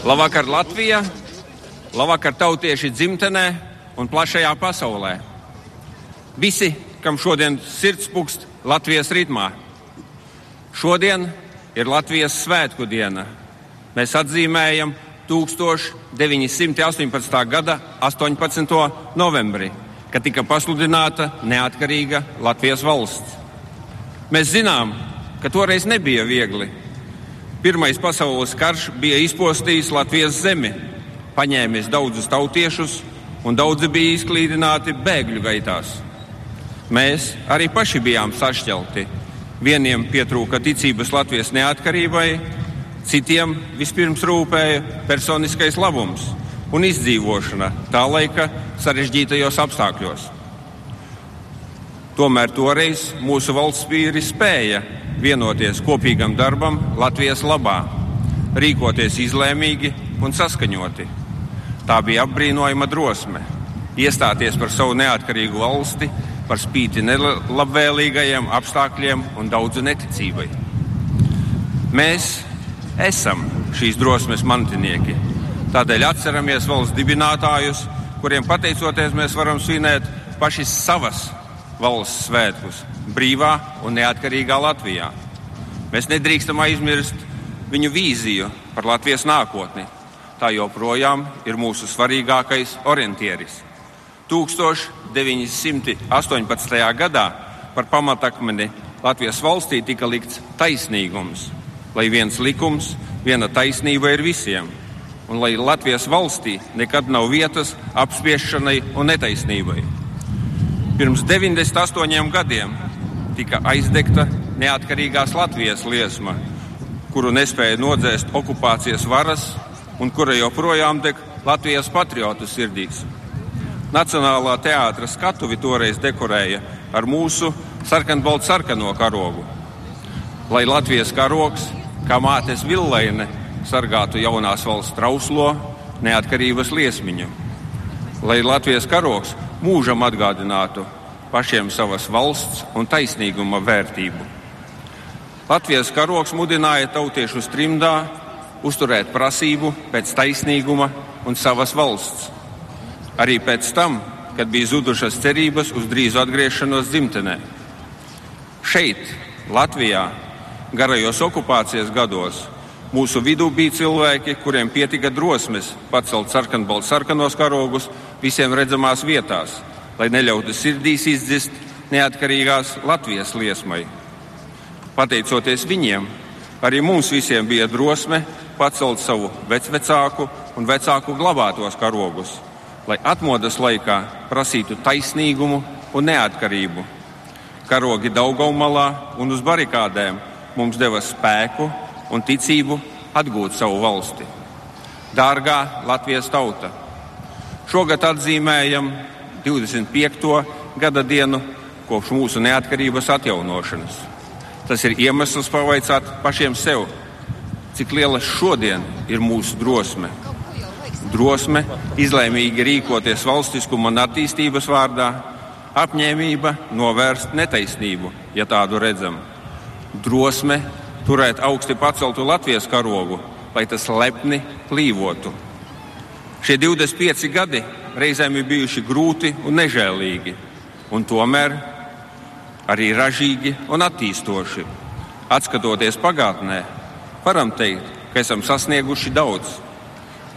Labvakar Latvijā, labvakar tautieši dzimtenē un plašajā pasaulē. Visi, kam šodien sirds pukst Latvijas ritmā. Šodien ir Latvijas svētku diena. Mēs atzīmējam 1918. gada 18. novembrī, kad tika pasludināta neatkarīga Latvijas valsts. Mēs zinām, ka toreiz nebija viegli. Pirmais pasaules karš bija izpostījis Latvijas zemi, paņēmis daudzus tautiešus, un daudzi bija izklīdināti bēgļu gaitās. Mēs arī paši bijām sašķelti. Vieniem pietrūka ticības Latvijas neatkarībai, citiem vispirms rūpēja personiskais labums un izdzīvošana tā laika sarežģītajos apstākļos. Tomēr toreiz mūsu valsts vīri spēja vienoties kopīgam darbam Latvijas labā, rīkoties izlēmīgi un saskaņoti. Tā bija apbrīnojama drosme iestāties par savu neatkarīgu valsti, par spīti nelabvēlīgajiem apstākļiem un daudzu neticībai. Mēs esam šīs drosmes mantinieki. Tādēļ atceramies valsts dibinātājus, kuriem pateicoties mēs varam svinēt paši savas valsts svētkus brīvā un neatkarīgā Latvijā. Mēs nedrīkstam aizmirst viņu vīziju par Latvijas nākotni. Tā joprojām ir mūsu svarīgākais orientieris. 1918. gadā par pamatakmeni Latvijas valstī tika likts taisnīgums, lai viens likums, viena taisnība ir visiem, un lai Latvijas valstī nekad nav vietas apspiešanai un netaisnībai. Pirms 98 gadiem tika aizdegta neatkarīgās Latvijas liesma, kuru nespēja nodzēst okupācijas varas un kura joprojām deg Latvijas patriotu sirdīs. Nacionālā teātra skatuvi toreiz dekorēja ar mūsu sarkanbaltu sarkano karogu. Lai Latvijas karogs, kā mātes villaine, sargātu jaunās valsts trauslo neatkarības liesmiņu. Lai Latvijas karogs mūžam atgādinātu pašiem savas valsts un taisnīguma vērtību. Latvijas karoks mudināja tautiešus trimdā uzturēt prasību pēc taisnīguma un savas valsts. Arī pēc tam, kad bija zudušas cerības uz drīzu atgriešanos dzimtenē. Šeit, Latvijā, garajos okupācijas gados, mūsu vidū bija cilvēki, kuriem pietika drosmes pacelt sarkanbaltu sarkanos karogus visiem redzamās vietās, lai neļautu sirdīs izdzist neatkarīgās Latvijas liesmai. Pateicoties viņiem, arī mums visiem bija drosme pacelt savu vecvecāku un vecāku glabātos karogus, lai atmodas laikā prasītu taisnīgumu un neatkarību. Karogi Daugaumalā un uz barikādēm mums deva spēku un ticību atgūt savu valsti. Dārgā Latvijas tauta! Šogad atzīmējam 25. gada dienu kopš mūsu neatkarības atjaunošanas. Tas ir iemesls pavaicāt pašiem sev, cik liela šodien ir mūsu drosme. Drosme izlēmīgi rīkoties valstiskuma un attīstības vārdā, apņēmība novērst netaisnību, ja tādu redzam. Drosme turēt augsti paceltu Latvijas karogu, lai tas lepni plīvotu. Šie 25 gadi reizēm ir bijuši grūti un nežēlīgi, un tomēr arī ražīgi un attīstoši. Atskatoties pagātnē, varam teikt, ka esam sasnieguši daudz.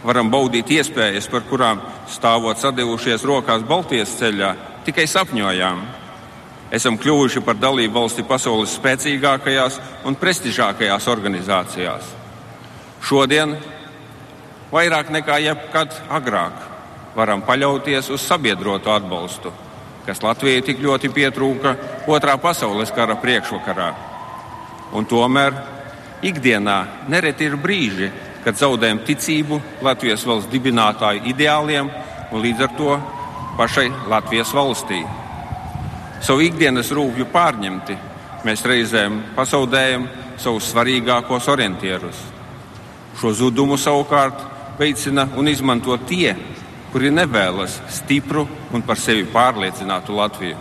Varam baudīt iespējas, par kurām stāvot sadevušies rokās Baltijas ceļā, tikai sapņojām. Esam kļuvuši par dalību valsti pasaules spēcīgākajās un prestižākajās organizācijās. Šodien, vairāk nekā jebkad agrāk, varam paļauties uz sabiedroto atbalstu, kas Latvijai tik ļoti pietrūka Otrā pasaules kara priekšvakarā. Un tomēr ikdienā nereti ir brīži, kad zaudējam ticību Latvijas valsts dibinātāju ideāliem un līdz ar to pašai Latvijas valstī. Savu ikdienas rūpju pārņemti, mēs reizēm pazaudējam savus svarīgākos orientierus. Šo zudumu savukārt veicina un izmanto tie, kuri nevēlas stipru un par sevi pārliecinātu Latviju.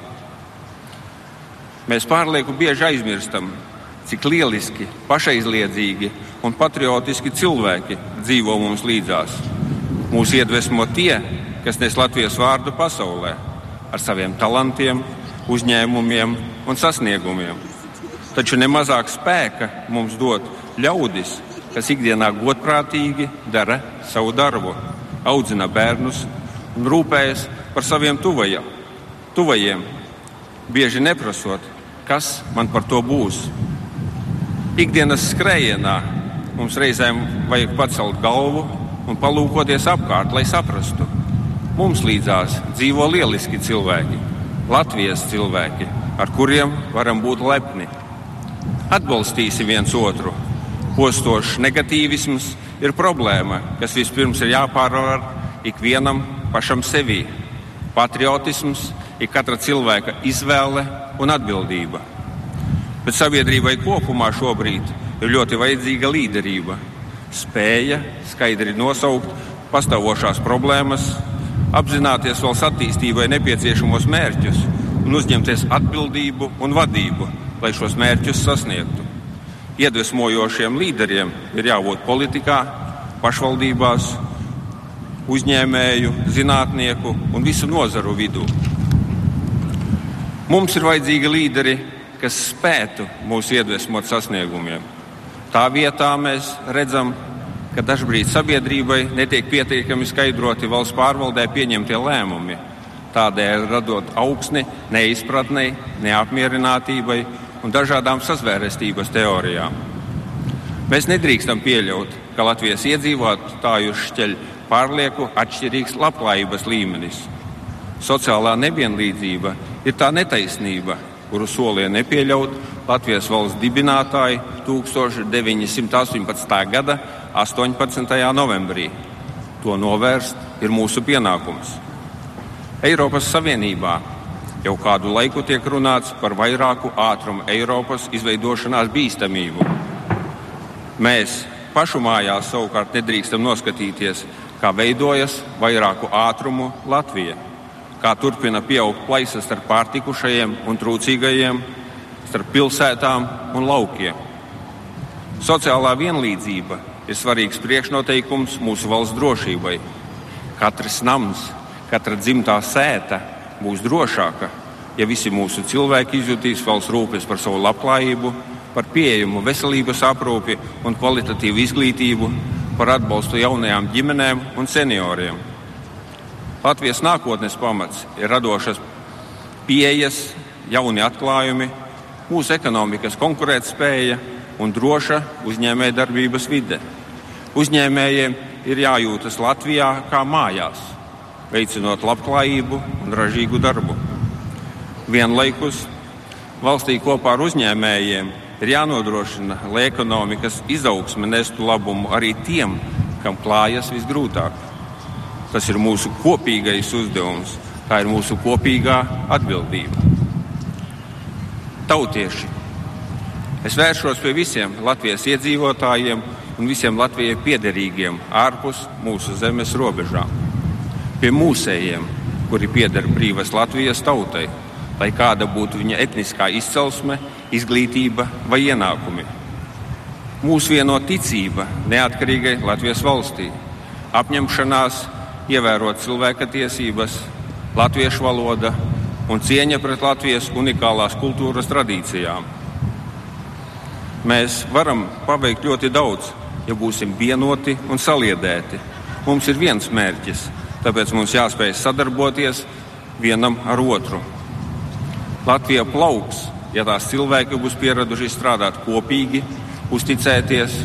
Mēs pārlieku bieži aizmirstam, cik lieliski, pašaizliedzīgi un patriotiski cilvēki dzīvo mums līdzās. Mūs iedvesmo tie, kas nes Latvijas vārdu pasaulē ar saviem talantiem, uzņēmumiem un sasniegumiem. Taču nemazāk spēka mums dod ļaudis, kas ikdienā godprātīgi dara savu darbu, audzina bērnus un rūpējas par saviem tuvajiem, tuvajiem bieži neprasot, kas man par to būs. Ikdienas skrējienā mums reizēm vajag pacelt galvu un palūkoties apkārt, lai saprastu. Mums līdzās dzīvo lieliski cilvēki, Latvijas cilvēki, ar kuriem varam būt lepni. Atbalstīsim viens otru. Postošs negatīvisms ir problēma, kas vispirms ir jāpārvar ikvienam pašam sevī. Patriotisms ir katra cilvēka izvēle un atbildība. Bet sabiedrībai kopumā šobrīd ir ļoti vajadzīga līderība, spēja skaidri nosaukt pastāvošās problēmas, apzināties valsts attīstībai nepieciešamos mērķus un uzņemties atbildību un vadību, lai šos mērķus sasniegtu. Iedvesmojošiem līderiem ir jābūt politikā, pašvaldībās, uzņēmēju, zinātnieku un visu nozaru vidū. Mums ir vajadzīgi līderi, kas spētu mūs iedvesmot sasniegumiem. Tā vietā mēs redzam, ka dažkārt sabiedrībai netiek pietiekami skaidroti valsts pārvaldē pieņemtie lēmumi, tādēļ radot augsni neizpratnei, neapmierinātībai un dažādām sazvērestības teorijām. Mēs nedrīkstam pieļaut, ka Latvijas iedzīvotāju šķeļ pārlieku atšķirīgs labklājības līmenis. Sociālā nevienlīdzība ir tā netaisnība, kuru solīja nepieļaut Latvijas valsts dibinātāji 1918. gada 18. novembrī. To novērst ir mūsu pienākums. Eiropas Savienībā jau kādu laiku tiek runāts par vairāku ātrumu Eiropas izveidošanās bīstamību. Mēs pašu mājās savukārt nedrīkstam noskatīties, kā veidojas vairāku ātrumu Latvija, kā turpina pieaugt plaisas starp pārtikušajiem un trūcīgajiem, starp pilsētām un laukiem. Sociālā vienlīdzība ir svarīgs priekšnoteikums mūsu valsts drošībai. Katrs nams, katra dzimtā sēta būs drošāka, ja visi mūsu cilvēki izjutīs valsts rūpes par savu labklājību, par pieejamu veselības aprūpi un kvalitatīvu izglītību, par atbalstu jaunajām ģimenēm un senioriem. Latvijas nākotnes pamats ir radošas pieejas, jauni atklājumi, mūsu ekonomikas konkurētspēja un droša uzņēmējdarbības vide. Uzņēmējiem ir jājūtas Latvijā kā mājās, veicinot labklājību un ražīgu darbu. Vienlaikus valstī kopā ar uzņēmējiem ir jānodrošina, lai ekonomikas izaugsme nestu labumu arī tiem, kam klājas visgrūtāk. Tas ir mūsu kopīgais uzdevums, tā ir mūsu kopīgā atbildība. Tautieši, es vēršos pie visiem Latvijas iedzīvotājiem un visiem Latvijai piederīgiem ārpus mūsu zemes robežām. Pie mūsējiem, kuri pieder brīvas Latvijas tautai, lai kāda būtu viņa etniskā izcelsme, izglītība vai ienākumi. Mūs vieno ticība neatkarīgai Latvijas valstī, apņemšanās ievērot cilvēka tiesības, latviešu valoda un cieņa pret Latvijas unikālās kultūras tradīcijām. Mēs varam paveikt ļoti daudz, ja būsim vienoti un saliedēti. Mums ir viens mērķis, tāpēc mums jāspēj sadarboties vienam ar otru. Latvija plauks, ja tās cilvēki būs pieraduši strādāt kopīgi, uzticēties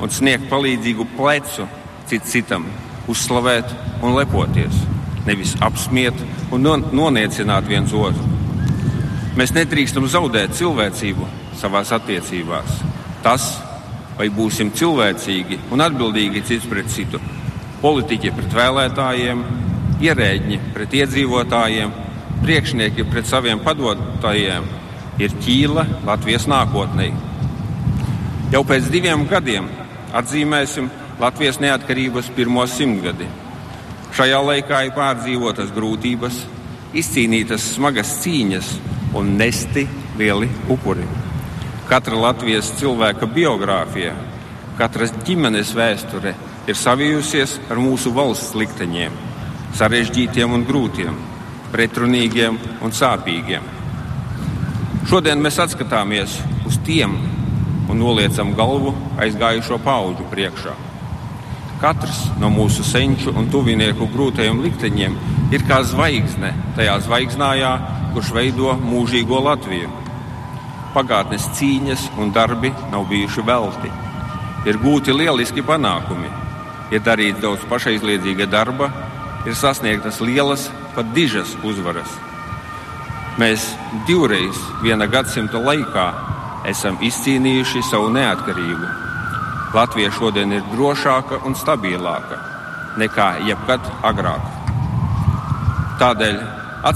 un sniegt palīdzīgu plecu cits citam, uzslavēt un lepoties, nevis apsmiet un noniecināt viens otru. Mēs nedrīkstam zaudēt cilvēcību savās attiecībās. Tas, vai būsim cilvēcīgi un atbildīgi cits pret citu, politiķi pret vēlētājiem, ierēģi pret iedzīvotājiem priekšnieki pret saviem padotājiem ir ķīla Latvijas nākotnē. Jau pēc diviem gadiem atzīmēsim Latvijas neatkarības pirmo simtgadi. Šajā laikā ir pārdzīvotas grūtības, izcīnītas smagas cīņas un nesti lieli upuri. Katra Latvijas cilvēka biogrāfija, katras ģimenes vēsture ir savijusies ar mūsu valsts likteņiem, sarežģītiem un grūtiem, pretrunīgiem un sāpīgiem. Šodien mēs atskatāmies uz tiem un noliecam galvu aizgājušo pauģu priekšā. Katrs no mūsu senču un tuvinieku grūtajiem likteņiem ir kā zvaigzne tajā zvaigznājā, kurš veido mūžīgo Latviju. Pagātnes cīņas un darbi nav bijuši velti. Ir gūti lieliski panākumi, ir darīts daudz pašaizliedzīga darba, ir sasniegtas lielas, pat dižas uzvaras. Mēs divreiz viena gadsimta laikā esam izcīnījuši savu neatkarību. Latvija šodien ir drošāka un stabilāka nekā jebkad agrāk. Tādēļ,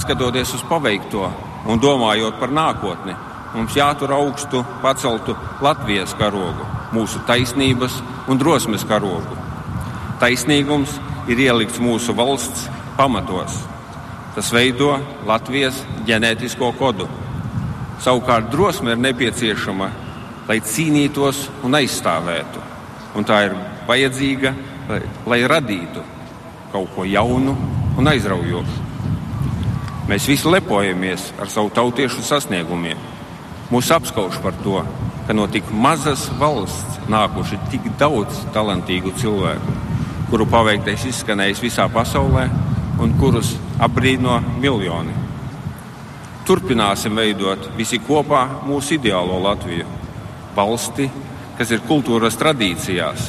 skatoties uz paveikto un domājot par nākotni, mums jātur augstu paceltu Latvijas karogu, mūsu taisnības un drosmes karogu. Taisnīgums ir ielikts mūsu valsts pamatos. Tas veido Latvijas ģenētisko kodu. Savukārt drosme ir nepieciešama, lai cīnītos un aizstāvētu. Un tā ir vajadzīga, lai, lai radītu kaut ko jaunu un aizraujošu. Mēs visi lepojamies ar savu tautiešu sasniegumiem. Mūs apskauž par to, ka no tik mazas valsts nākuši tik daudz talantīgu cilvēku, kuru paveiktais izskanējis visā pasaulē un kurus apbrīno miljoni. Turpināsim veidot visi kopā mūsu ideālo Latviju. Valsti, kas ir kultūras tradīcijās,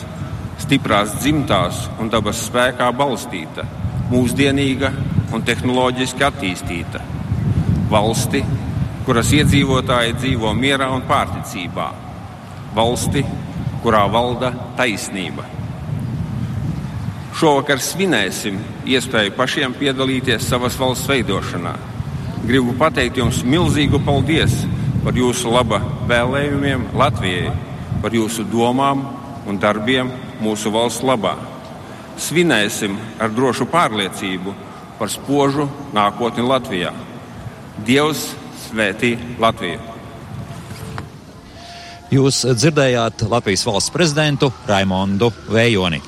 stiprās dzimtās un dabas spēkā balstīta, mūsdienīga un tehnoloģiski attīstīta. Valsti, kuras iedzīvotāji dzīvo mierā un pārticībā, valsti, kurā valda taisnība. Šovakar svinēsim iespēju pašiem piedalīties savas valsts veidošanā. Gribu pateikt jums milzīgu paldies par jūsu laba vēlējumiem Latvijai, par jūsu domām un darbiem mūsu valsts labā. Svinēsim ar drošu pārliecību par spožu nākotni Latvijā. Dievs svētī Latviju. Jūs dzirdējāt Latvijas valsts prezidentu Raimondu Vējoni.